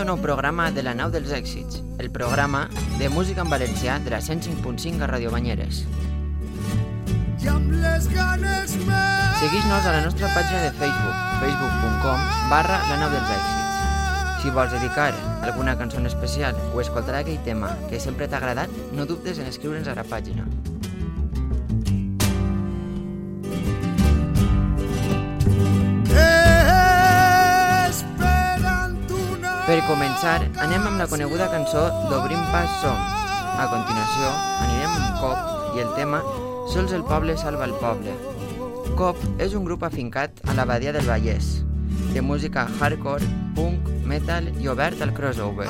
Un nou programa de la nau dels èxits, el programa de música en valencià de la 105.5 a Radio Banyeres. Segueix-nos a la nostra pàgina de Facebook, facebook.com barra la nau dels èxits. Si vols dedicar alguna cançó especial o escoltar aquell tema que sempre t'ha agradat, no dubtes en escriure'ns a la pàgina. Per començar, anem amb la coneguda cançó d'Obrim Pas Som. A continuació, anirem amb Cop i el tema Sols el poble salva el poble. Cop és un grup afincat a la Badia del Vallès, de música hardcore, punk, metal i obert al crossover.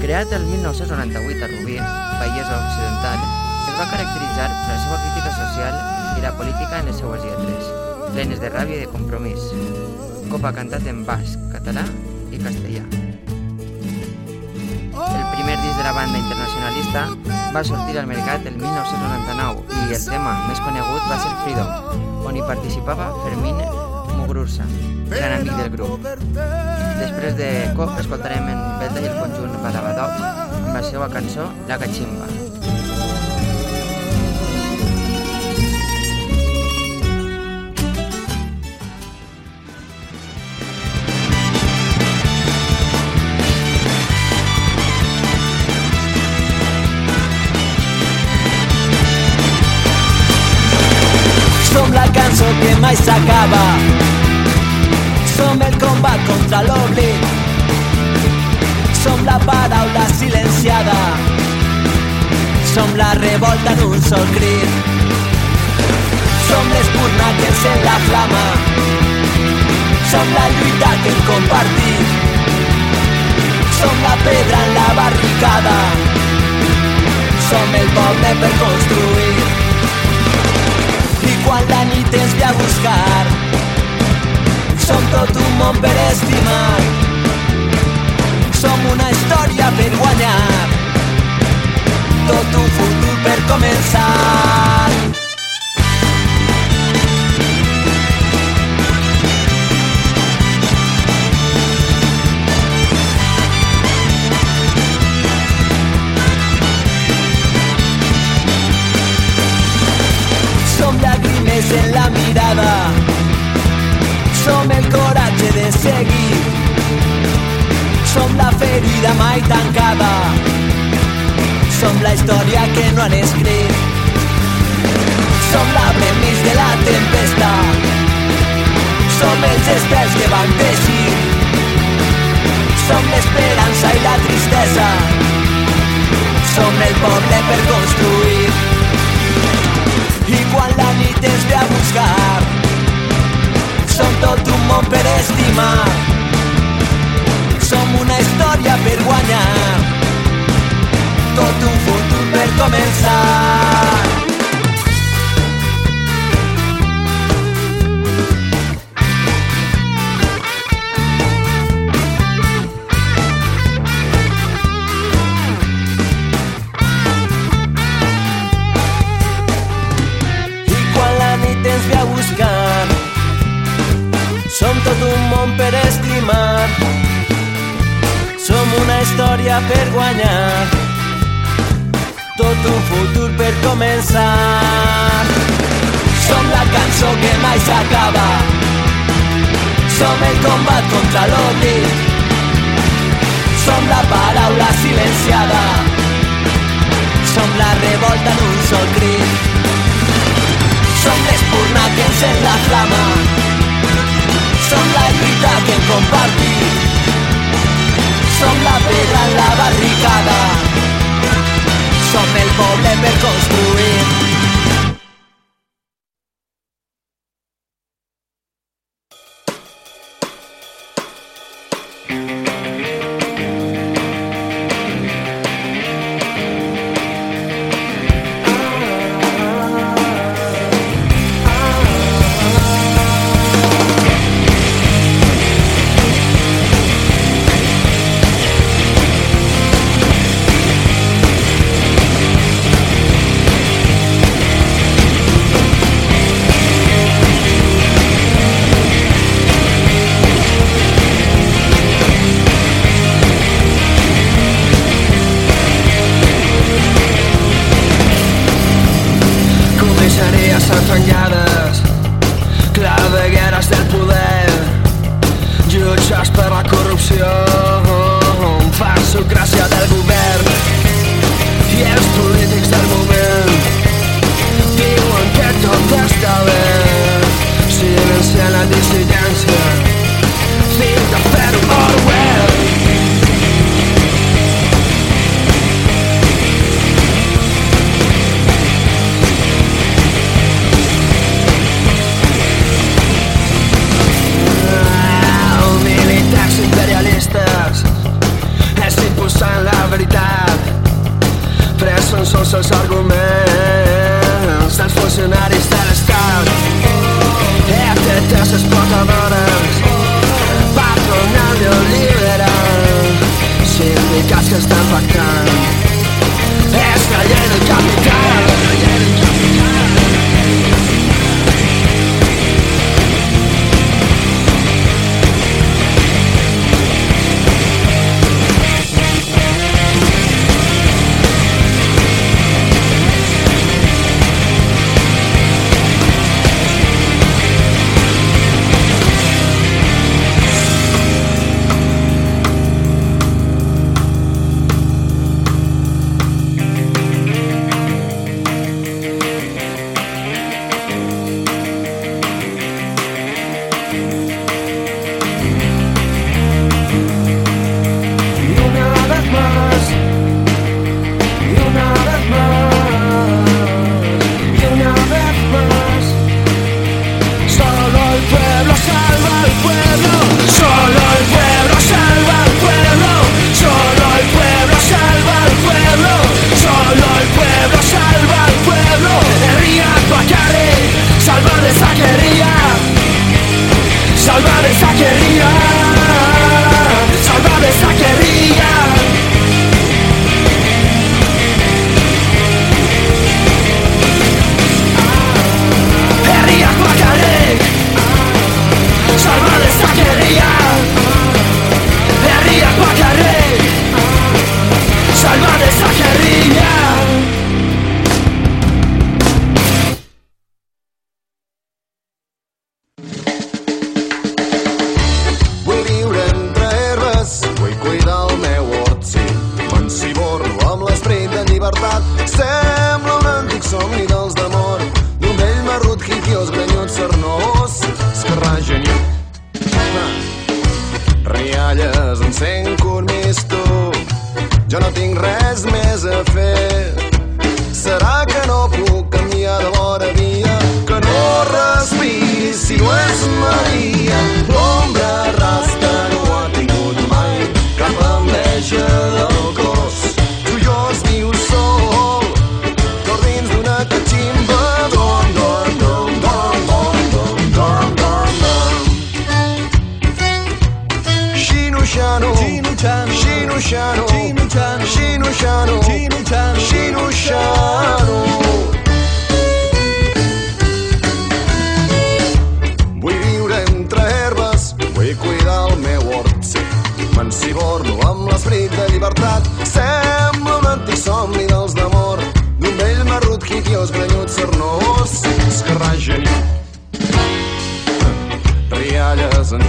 Creat el 1998 a Rubí, Vallès Occidental, es va caracteritzar per la seva crítica social i la política en les seues lletres, plenes de ràbia i de compromís. Cop ha cantat en basc, català i castellà. El primer disc de la banda internacionalista va sortir al mercat el 1999 i el tema més conegut va ser Freedom, on hi participava Fermín Muguruza, gran amic del grup. Després de Cop escoltarem en Beta i el conjunt Badabadoc amb la seva cançó La Cachimba. Que mai s'acaba Som el combat contra l'oblit Som la paraula silenciada. Som la revolta en un sol crit Som l'espurna que encén la flama. Som la lluita que hem compartit Som la pedra en la barricada. Som el poble per construir la nit ens ve a buscar. Som tot un món per estimar. Som una història per guanyar. Tot un futur per començar llàgrimes en la mirada. Som el coratge de seguir. Som la ferida mai tancada. Som la història que no han escrit. Som l'arbre enmig de la tempesta. Som els estels que van teixir. Som l'esperança i la tristesa. Som el poble per construir ens ve a buscar. Som tot un món per estimar. Som una història per guanyar. Tot un futur per començar tot un món per estimar. Som una història per guanyar. Tot un futur per començar. Som la cançó que mai s'acaba. Som el combat contra l'oblit som la paraula silenciada. Som la revolta en un sol crit. Som l'espurna que encén la flama som la lluita que hem compartit som la pedra en la barricada. Som el poble per construir sense encormís tu. Jo no tinc res més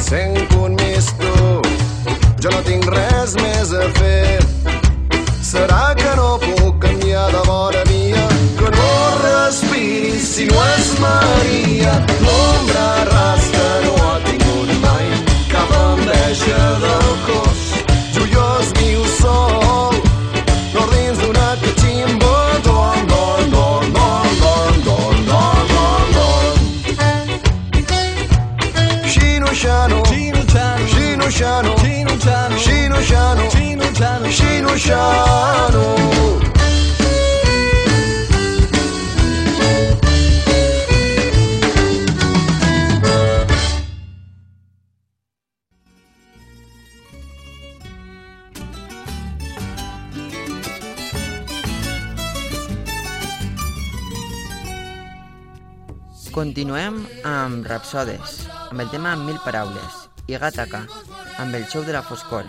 sent punt més. Jo no tinc res més a fer. Serà que no puc canviar de vora mia Que no respiri si no és Maria. Continuem amb Rapsodes, amb el tema Mil Paraules, i Gataka, amb el show de la Foscor.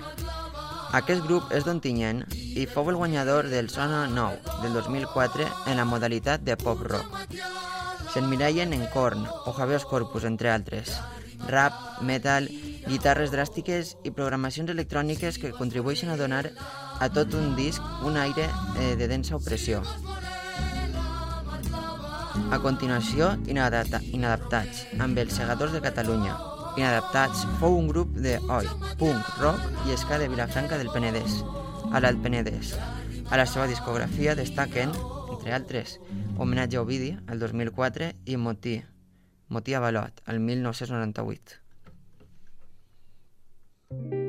Aquest grup és d'Ontinyent i fou el guanyador del Sona 9 del 2004 en la modalitat de pop-rock. S'enmirallen en Korn o Javier Corpus, entre altres, rap, metal, guitarres dràstiques i programacions electròniques que contribueixen a donar a tot un disc un aire eh, de densa opressió. A continuació, Inadapta Inadaptats, amb els Segadors de Catalunya. Inadaptats fou un grup de oi, punk, rock i ska de Vilafranca del Penedès, a l'Alt Penedès. A la seva discografia destaquen, entre altres, Homenatge a Ovidi, el 2004, i Motí, Motí Avalot, el 1998. Són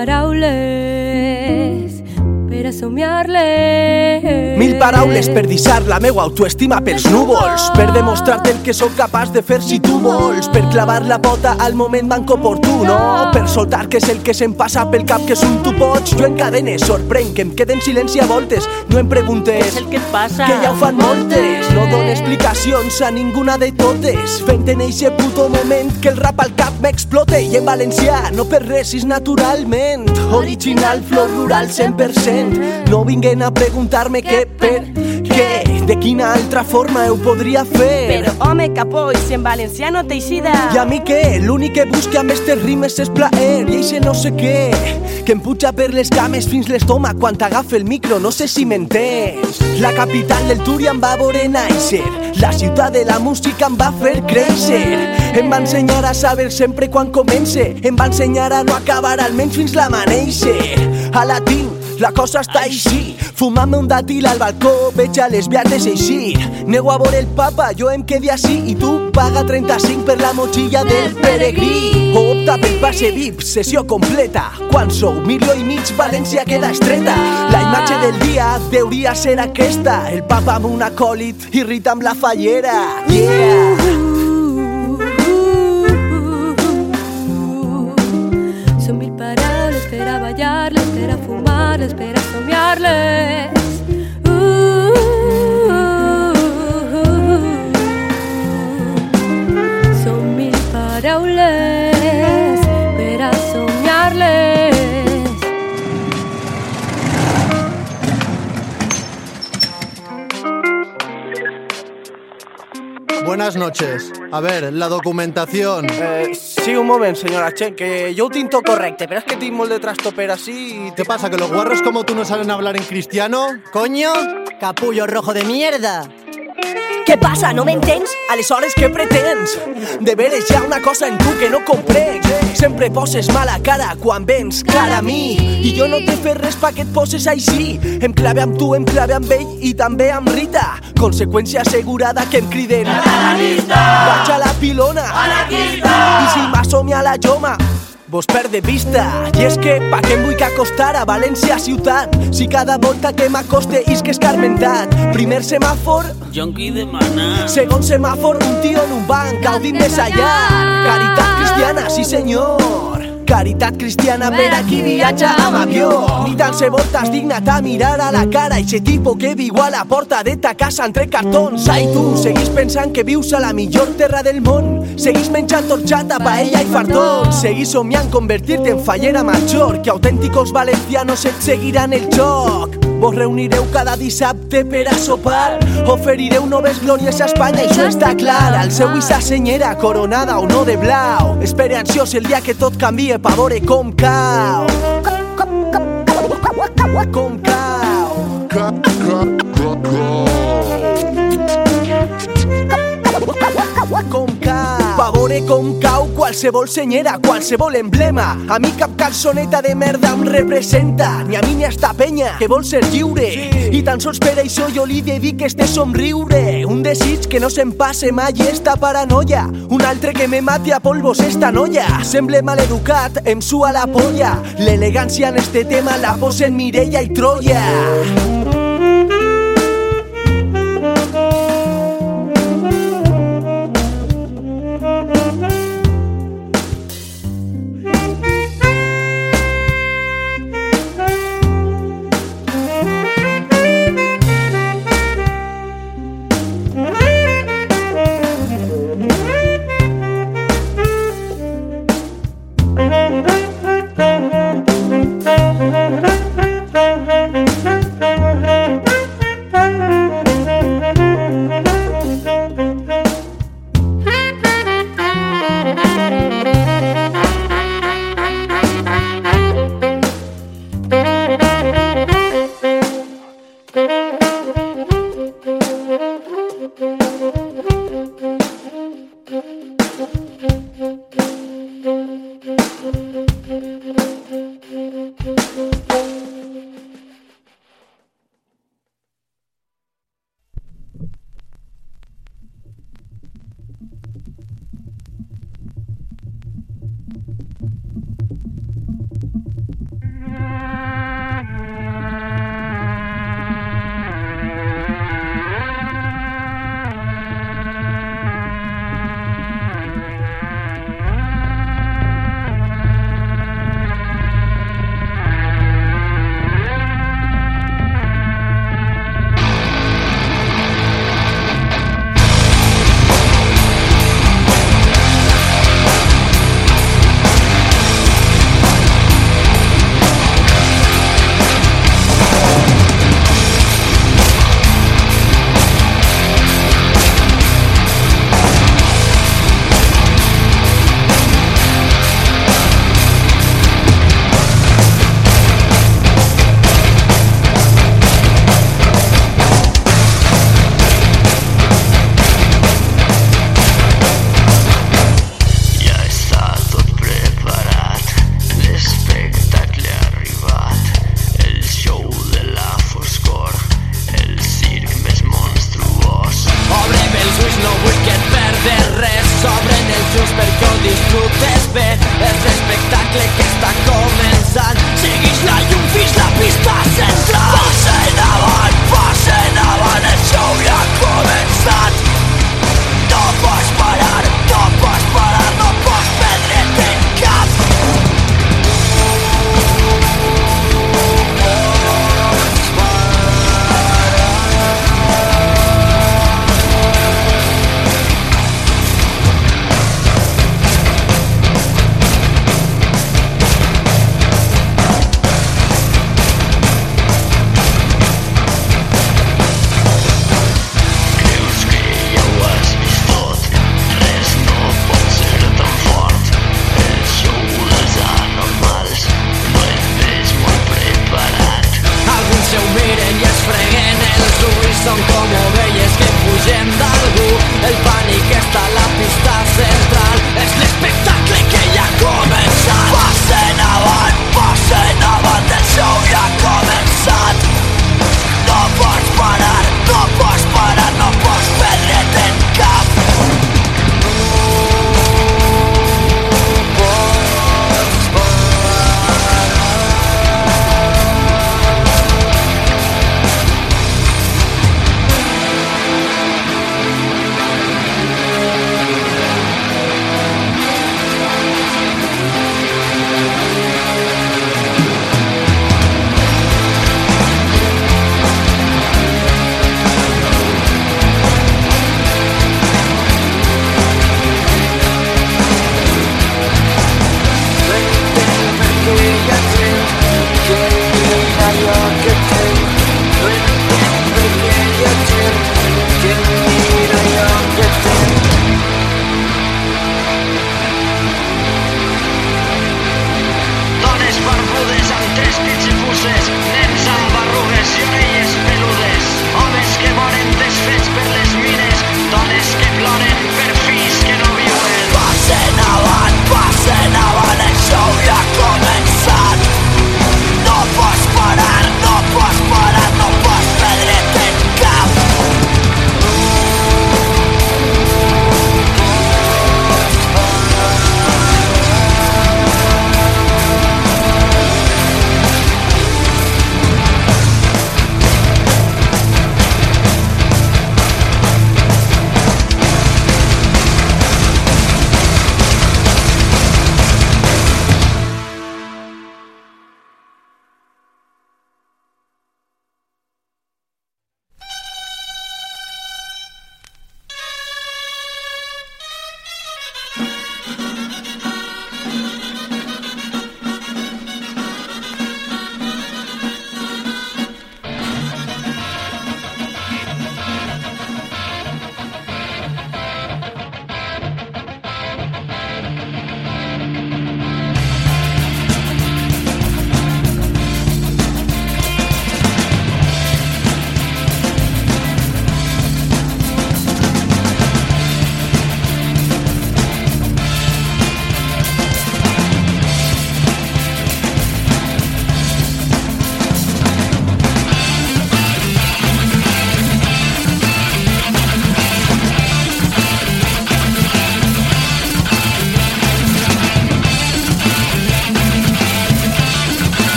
mil paraules per a somiar-les. Mil paraules per deixar la meua autoestima pels núvols Per demostrar-te el que sóc capaç de fer si tu vols Per clavar la pota al moment manco oportú, no? Per soltar que és el que se'm passa pel cap que som tu pots Jo encadene, sorprenc, que em quede en silenci a voltes No em preguntes el que et passa? que ja ho fan moltes No dono explicacions a ninguna de totes Fent en eixe puto moment que el rap al cap m'explote I en valencià, no per res, és naturalment Original, flor rural 100% No vinguen a preguntar-me què per què De quina altra forma ho podria fer. Però home, capó, i si en valencià no t'eixida i a mi què? L'únic que busque amb estes rimes és plaer i eixe no sé què. Que em puja per les cames fins l'estómac quan t'agafa el micro, no sé si m'entens. La capital del Túria em va veure néixer La ciutat de la música em va fer créixer. Em va ensenyar a saber sempre quan comence Em va ensenyar a no acabar almenys fins la manèixer A la tinc la cosa està així. Fumant-me un dàtil al balcó Veig a les beates eixir Nego a veure el papa, jo em quedi així. I tu paga 35 per la motxilla del peregrí. O opta pel passe VIP, sessió completa. Quan sou milió i mig, València queda estreta. La imatge del dia deuria ser aquesta. El papa amb un acòlit irrita amb la fallera. Yeah! Fumar-les, per Buenas noches. A ver, la documentación. Eh, sí, un moment, senyora Chen, que tinc tot correcte, però és que tinc molt de trastoper així i... ¿Qué pasa? ¿Que los guarros como tú no saben hablar en cristiano? ¡Coño! Capullo rojo de mierda. Què passa, no m'entens? Aleshores, què pretens? De veres hi ha una cosa en tu que no comprenc. Sempre poses mala cara quan vens cara a mi. I jo no t'he fet res pa que et poses així. Em clave amb tu, em clave amb ell i també amb Rita. Conseqüència assegurada que em criden. Vaig a la pilona. I si m'assomi a la joma Vos perd de vista I és que pa què em vull que acostar a València ciutat Si cada volta que m'acoste is que escarmentat Primer semàfor Jonqui de mana. Segon semàfor, un tio en un banc, gaudint més allà. Caritat cristiana, sí senyor. Caritat cristiana per a qui viatja amb avió. Ni tan se voltes dignat a mirar a la cara Eixe tipo que viu a la porta de ta casa entre cartons. Ai tu, seguís pensant que vius a la millor terra del món. Seguís menjant torxata, paella i fardons. Seguís somiant convertir-te en fallera major, que autènticos valencianos et seguiran el joc. Vos reunireu cada dissabte per a sopar. Oferireu noves glòries a Espanya, això està clar. Al seu i sa coronada o no de blau. Espere ansiós el dia que tot canvie pa veure Com cau veure com cau qualsevol senyera, qualsevol emblema. A mi cap calçoneta de merda em representa Ni a mi ni a esta penya que vol ser lliure. I tan sols per això jo li dedic este somriure. Un desig que no se'm passe mai esta paranoia. Un altre que me mati a polvos esta noia. Semble maleducat, em sua la polla. L'elegància en este tema la posen Mireia i Troia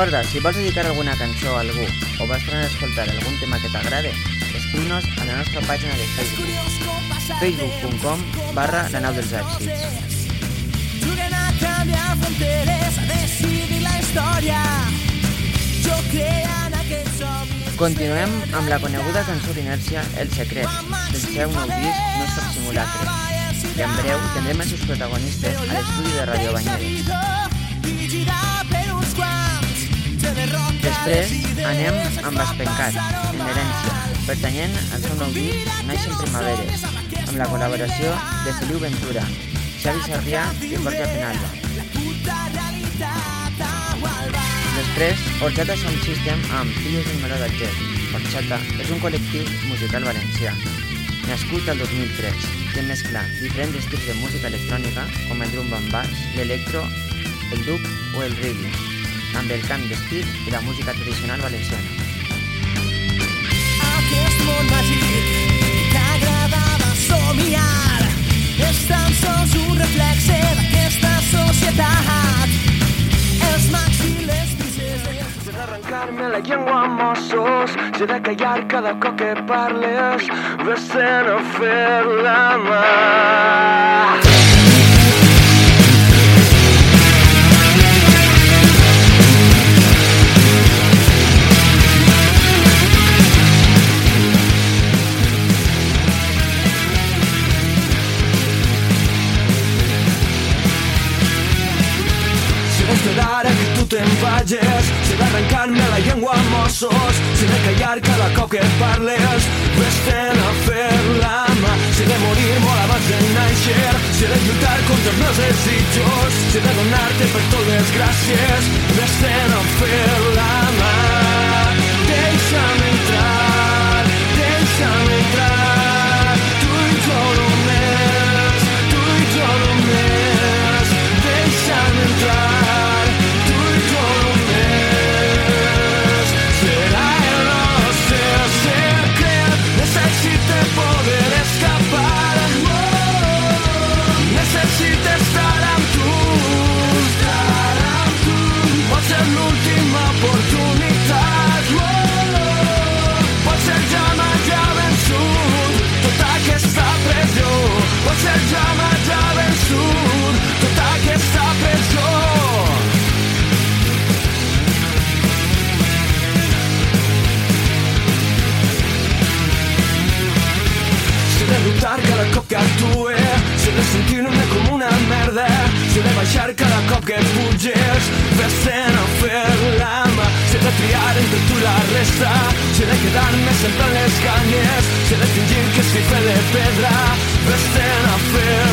Recorda, si vols dedicar alguna cançó a algú o vas tornar a escoltar algun tema que t'agrade, escriu-nos a la nostra pàgina de Facebook facebook.com barra la nau dels èxits Juguen a canviar fronteres, a decidir la història. Jo creia en aquest somni. Continuem amb la coneguda cançó d'inèrcia El Secret, del seu nou disc Nostre Simulacre, que en breu tindrem els seus protagonistes a l'estudi de Radio Banyeres. Després anem amb Espencat, en herència, pertanyent al seu nou disc Naixen Primaveres, amb la col·laboració de Feliu Ventura, Xavi Sarrià i Jorge Penalba. Després, Orxata Sound System amb Filles del Meló del Jet. Orxata és un col·lectiu musical valencià, nascut al 2003, que mescla diferents estils de música electrònica com el drum and bass, l'electro, el dub o el reggae, amb el cant d'estil i la música tradicional valenciana. Aquest món màgic que agradava somiar és tan sols un reflexe d'aquesta societat. Els mags i les princeses Sé d'arrencar-me la llengua amb ossos, sé de callar cada cop que parles, vés-te'n a fer la mà. Te'n vagis Sé d'arrencar-me la llengua amb ossos. Sé de callar cada cop que parles Vés-te'n a fer la mà. Sé de morir molt abans de néixer Sé de lluitar contra els meus desitjos Sé de donar-te per tot les gràcies Vés-te'n a fer la mà. Deixa'm entrar Deixa'm sempre en les canyes Si he de fingir que estic fet de pedra Vés-te'n a fer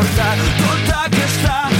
солнца Тут так и штат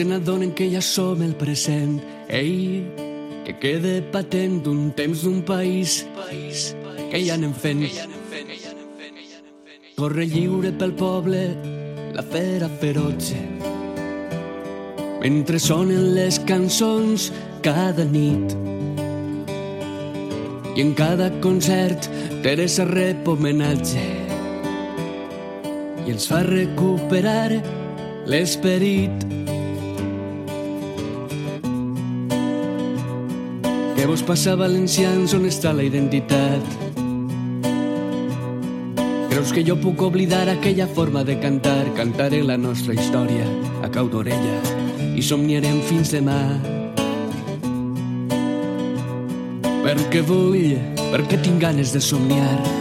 se n'adonen que ja som el present. Ei, que quede patent un temps d'un país, país que ja anem fent. Corre lliure pel poble, la fera feroce. Mentre sonen les cançons cada nit. I en cada concert Teresa rep homenatge i ens fa recuperar l'esperit. Què vos passa, valencians? On està la identitat? Creus que jo puc oblidar aquella forma de cantar? Cantaré la nostra història a cau d'orella i somniarem fins demà. Perquè vull, perquè tinc ganes de somniar.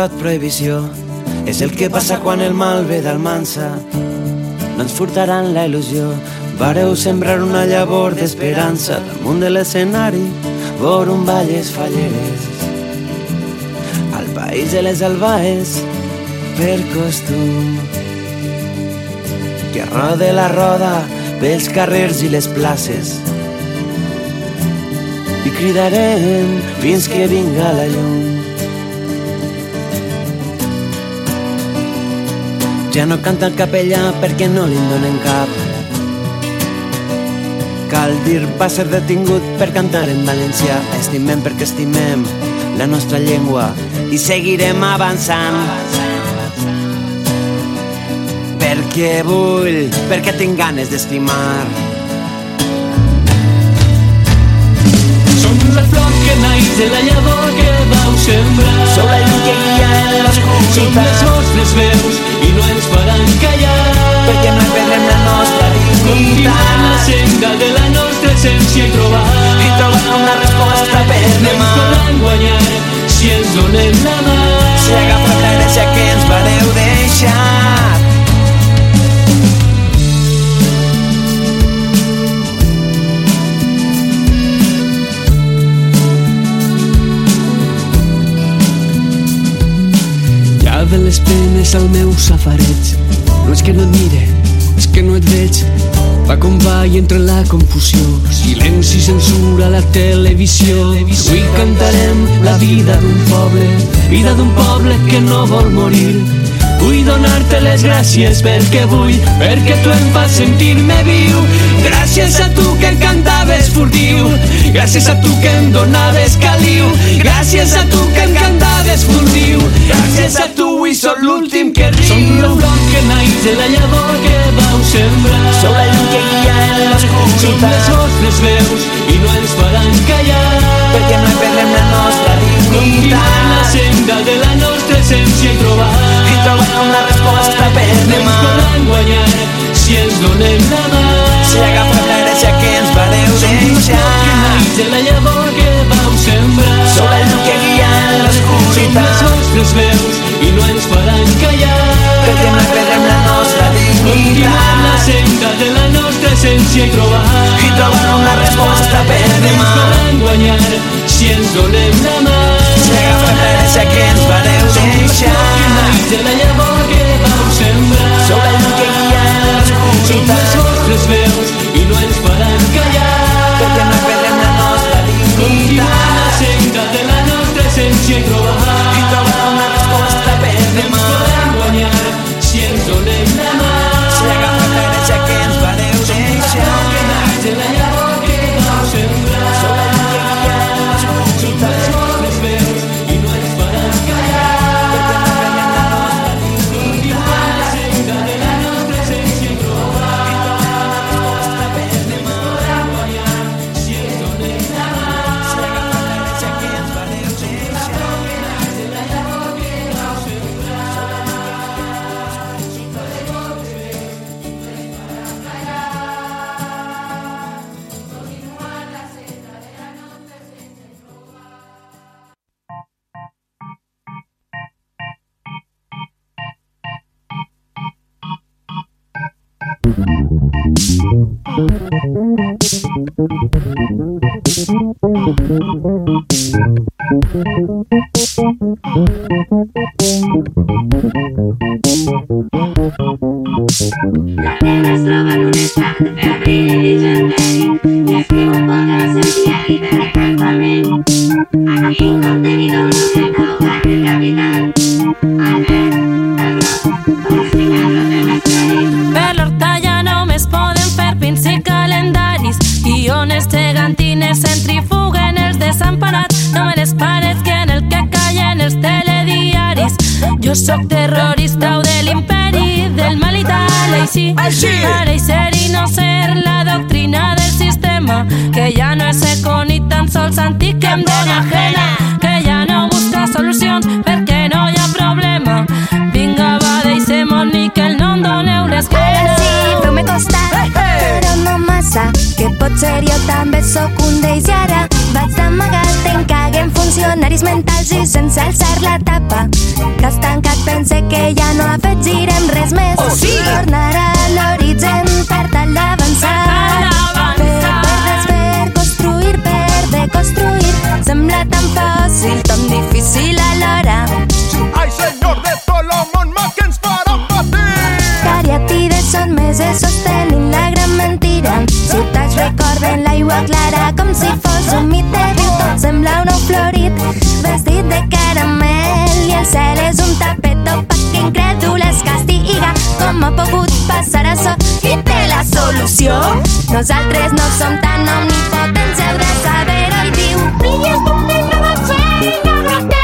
Garrot prohibició, és el que passa quan el mal ve d'Almansa. No ens furtaran la il·lusió, vareu sembrar una llavor d'esperança damunt de l'escenari, vor un valles falleres. Al país de les albaes, per costum, que rode la roda pels carrers i les places, i cridarem fins que vinga la llum. Ja no canta el capellà perquè no li en donen cap. Cal dir va ser detingut per cantar en valencià. Estimem perquè estimem la nostra llengua i seguirem avançant. Perquè vull, perquè tinc ganes d'estimar. De la llavor que vau sembrar. Sou la llum que guia en Som l'oscuritat. les vostres veus i no ens faran callar. Perquè no perdrem la nostra Continuem la dignitat. senda de la nostra essència i trobar I trobar una resposta per No ens demà. podran guanyar si ens donem la mà. Si agafem de les penes al meu safareig. No és que no et mire, és que no et veig. Va com va i entre la confusió. Silenci, censura, la televisió. Avui cantarem la vida d'un poble Vida d'un poble que no vol morir. Vull donar-te les gràcies perquè vull Perquè tu em fas sentir-me viu. Gràcies a tu que cantaves furtiu. Gràcies a tu que em donaves caliu. Gràcies a tu que em cantaves furtiu. Gràcies a tu avui sóc l'últim que riu. Som la flor que naix de la llavor que vau sembrar. Sou la llum que guia en Som les vostres veus i no ens faran callar. Perquè no perdrem la nostra Continuem la dignitat. senda de la nostra essència i trobar I trobar una resposta per No ens demà. podran guanyar si ens donem la mà. Si agafem la gràcia que ens vareu que deixar. naix de la llavor que vau sembrar i trobar I trobar una resposta per ens demà. podran guanyar si ens donem la mà Si agafem la gràcia que ens vareu deixar. de la llavor que vau sembrar. Sou la llum que guia en Som les vostres veus i no ens faran callar. Perquè no la nostra de la nostra essència recalcament. Aquí no se ahoga en capital. Poden fer calendaris guiones gegantines centrifuguen els desemparats no me les que en el que callen els telediaris jo sóc terrorista o de l'imperi del mal i tal així pareix ser i no ser la sistema que ja no és eco ni tan sols antic que em dóna ajena que ja no busca solucions perquè no hi ha problema. Vinga va deixem-nos ni que el no em doneu l'esquena Sí, feu-me costat, però no massa Que potser jo també sóc un d'ells. I ara Vaig d'amagat, em caguen funcionaris mentals i sense alçar la tapa. Cas tancat pense que ja no afegirem res més. Oh, sí? Tornar a l'origen per tal d'avançar. Per, per desfer, construir, per deconstruir. Sembla tan fàcil, tan difícil alhora. Ai, senyor de Solomon, ma que ens farà patir! Cariatides són meses sostenint la gran mentira Ciutats recorden l'aigua clara com si fos un mite viu Tot sembla un ou florit, vestit de caramel. I el cel és un tapet opac que incrèdul es castiga. Com ha pogut passar això? I té la solució? Nosaltres no som tan omnipotents, heu de saber-ho i diu. Brilles d'un negre del cel i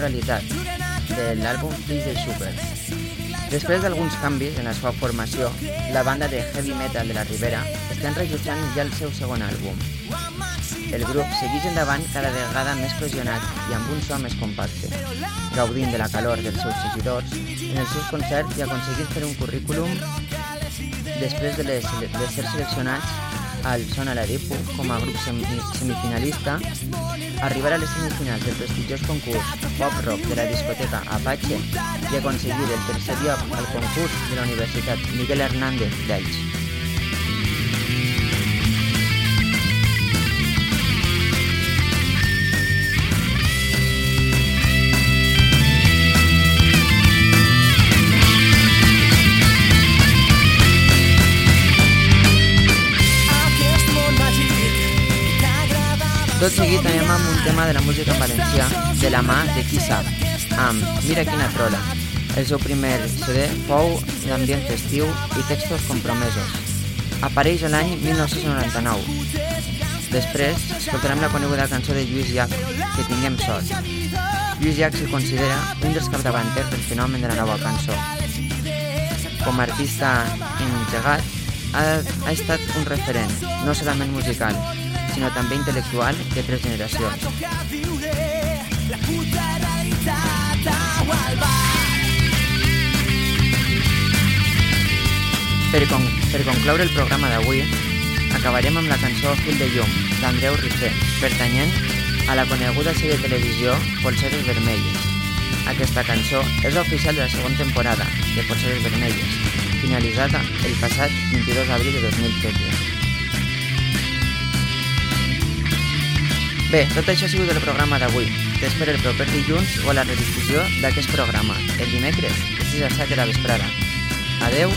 realitat, de l'àlbum Fills de. Després d'alguns canvis en la seva formació, la banda de heavy metal de la Ribera està enregistrant ja el seu segon àlbum. El grup segueix endavant cada vegada més cohesionat i amb un so més compacte, gaudint de la calor dels seus seguidors en els seus concerts i aconseguint fer un currículum després de, les, de ser seleccionats al Son a la Dipu com a grup semi, semifinalista, arribar a les semifinals del prestigiós concurs Pop Rock de la discoteca Apache i aconseguir el tercer lloc al concurs de la Universitat Miguel Hernández d'Elx. Tot seguit anem amb un tema de la música en valencià de la mà de qui sap, amb Mira quina trola. El seu primer CD fou d'ambient festiu i textos compromesos. Apareix l'any 1999. Després escoltarem la coneguda cançó de Lluís Llach, Que tinguem sort. Lluís Llach se considera un dels capdavanters del fenomen de la nova cançó. Com a artista engegat, ha, ha estat un referent, no solament musical, sinó també intel·lectual de tres generacions. Per, con per concloure el programa d'avui, acabarem amb la cançó Fil de llum, d'Andreu Rifé, pertanyent a la coneguda sèrie de televisió Polseres Vermelles. Aquesta cançó és l'oficial de la segona temporada de Polseres Vermelles, finalitzada el passat 22 d'abril de 2013. Bé, tot això ha sigut el programa d'avui. T'espero el proper dilluns o a la redifusió d'aquest programa, el dimecres, de 6 a 7 de la vesprada. Adeu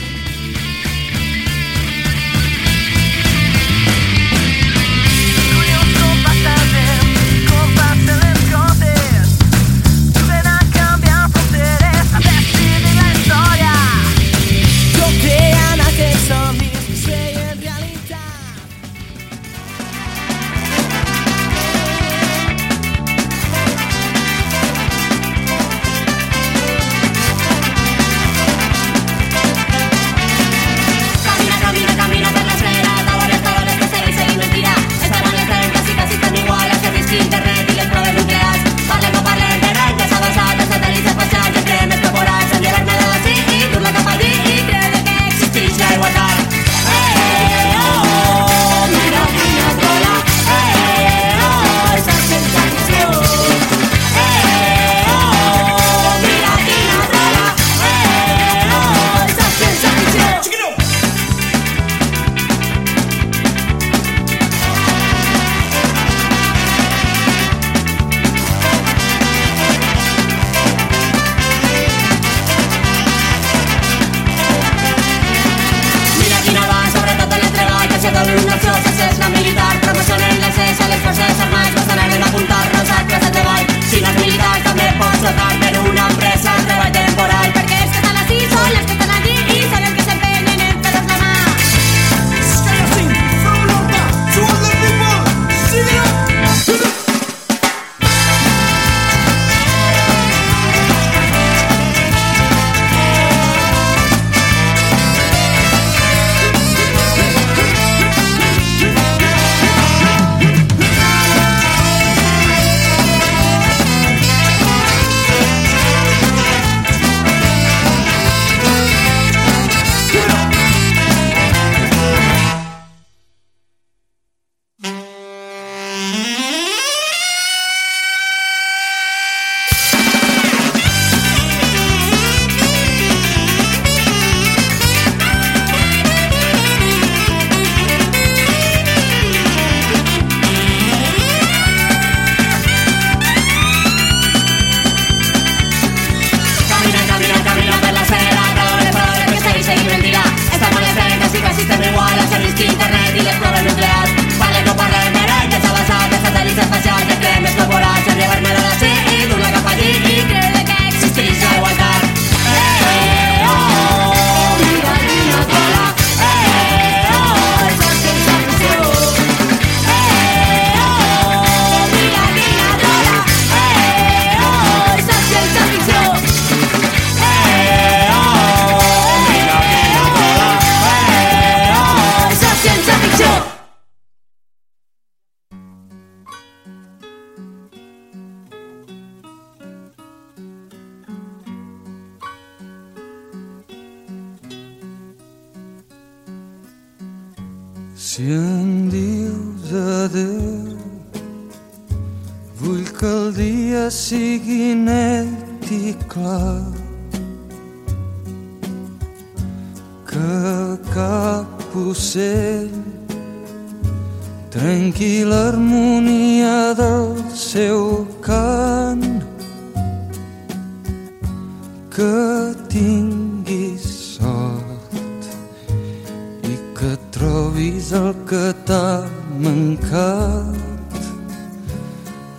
trobis el que t'ha mancat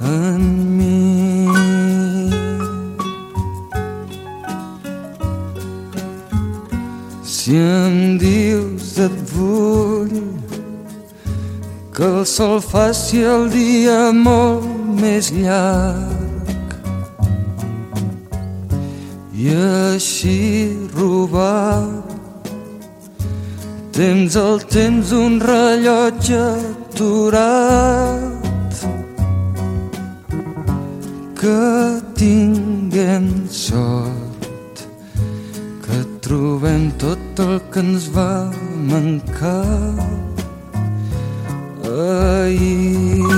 en mi. Si em dius et vull que el sol faci el dia molt més llarg i així robar Tens el temps un rellotge aturat que tinguem sort que trobem tot el que ens va mancar ahir.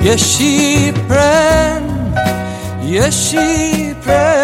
I així pren i així pren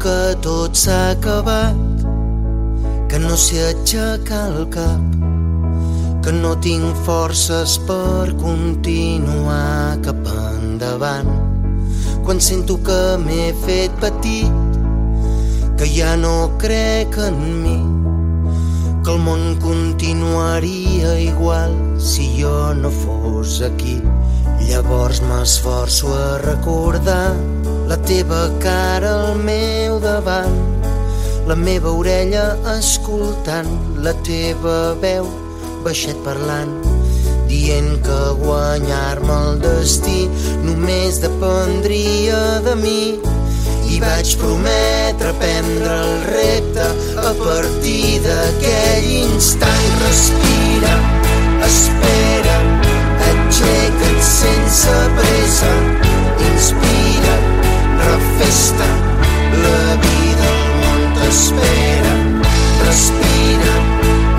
que tot s'ha acabat, que no sé aixecar el cap, que no tinc forces per continuar cap endavant. Quan sento que m'he fet petit, que ja no crec en mi, que el món continuaria igual si jo no fos aquí. Llavors m'esforço a recordar la teva cara al meu davant, la meva orella escoltant la teva veu baixet parlant, dient que guanyar-me el destí només dependria de mi. I vaig prometre prendre el repte a partir d'aquell instant respira, espera, aixeca't sense pressa, inspira, refesta, la vida al món t'espera, respira,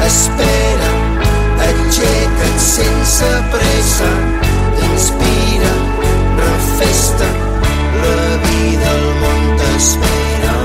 espera, aixeca't sense pressa, inspira, refesta, la vida al món t'espera.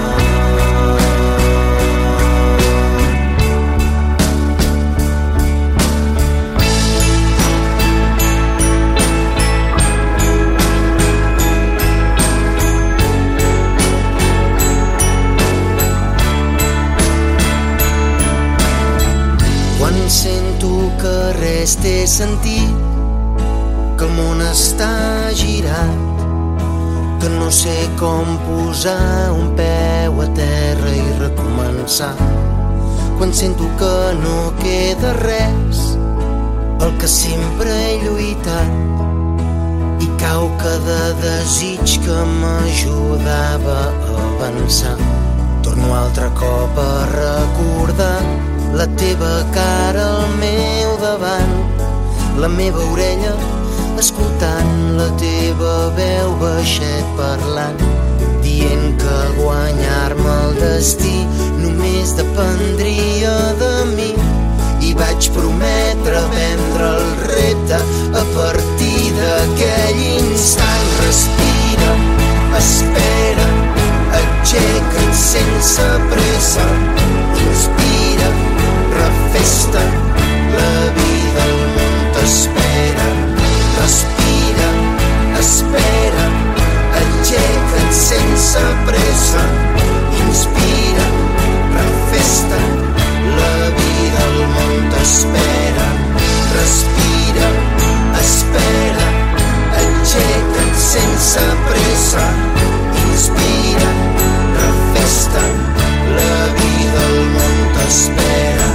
Sentit, que el món està girat, que no sé com posar un peu a terra i recomençar. Quan sento que no queda res, pel que sempre he lluitat, i cau cada desig que m'ajudava a avançar. Torno altre cop a recordar la teva cara al meu davant, la meva orella escoltant la teva veu baixet parlant, dient que guanyar-me el destí només dependria de mi. I vaig prometre vendre el repte a partir d'aquell instant. Respira, espera, aixeca't sense pressa, inspira, refesta, la vida al espera, respira, espera, aixeca't sense pressa, inspira, refesta, la vida al món t'espera, respira, espera, aixeca't sense pressa, inspira, refesta, la vida al món t'espera.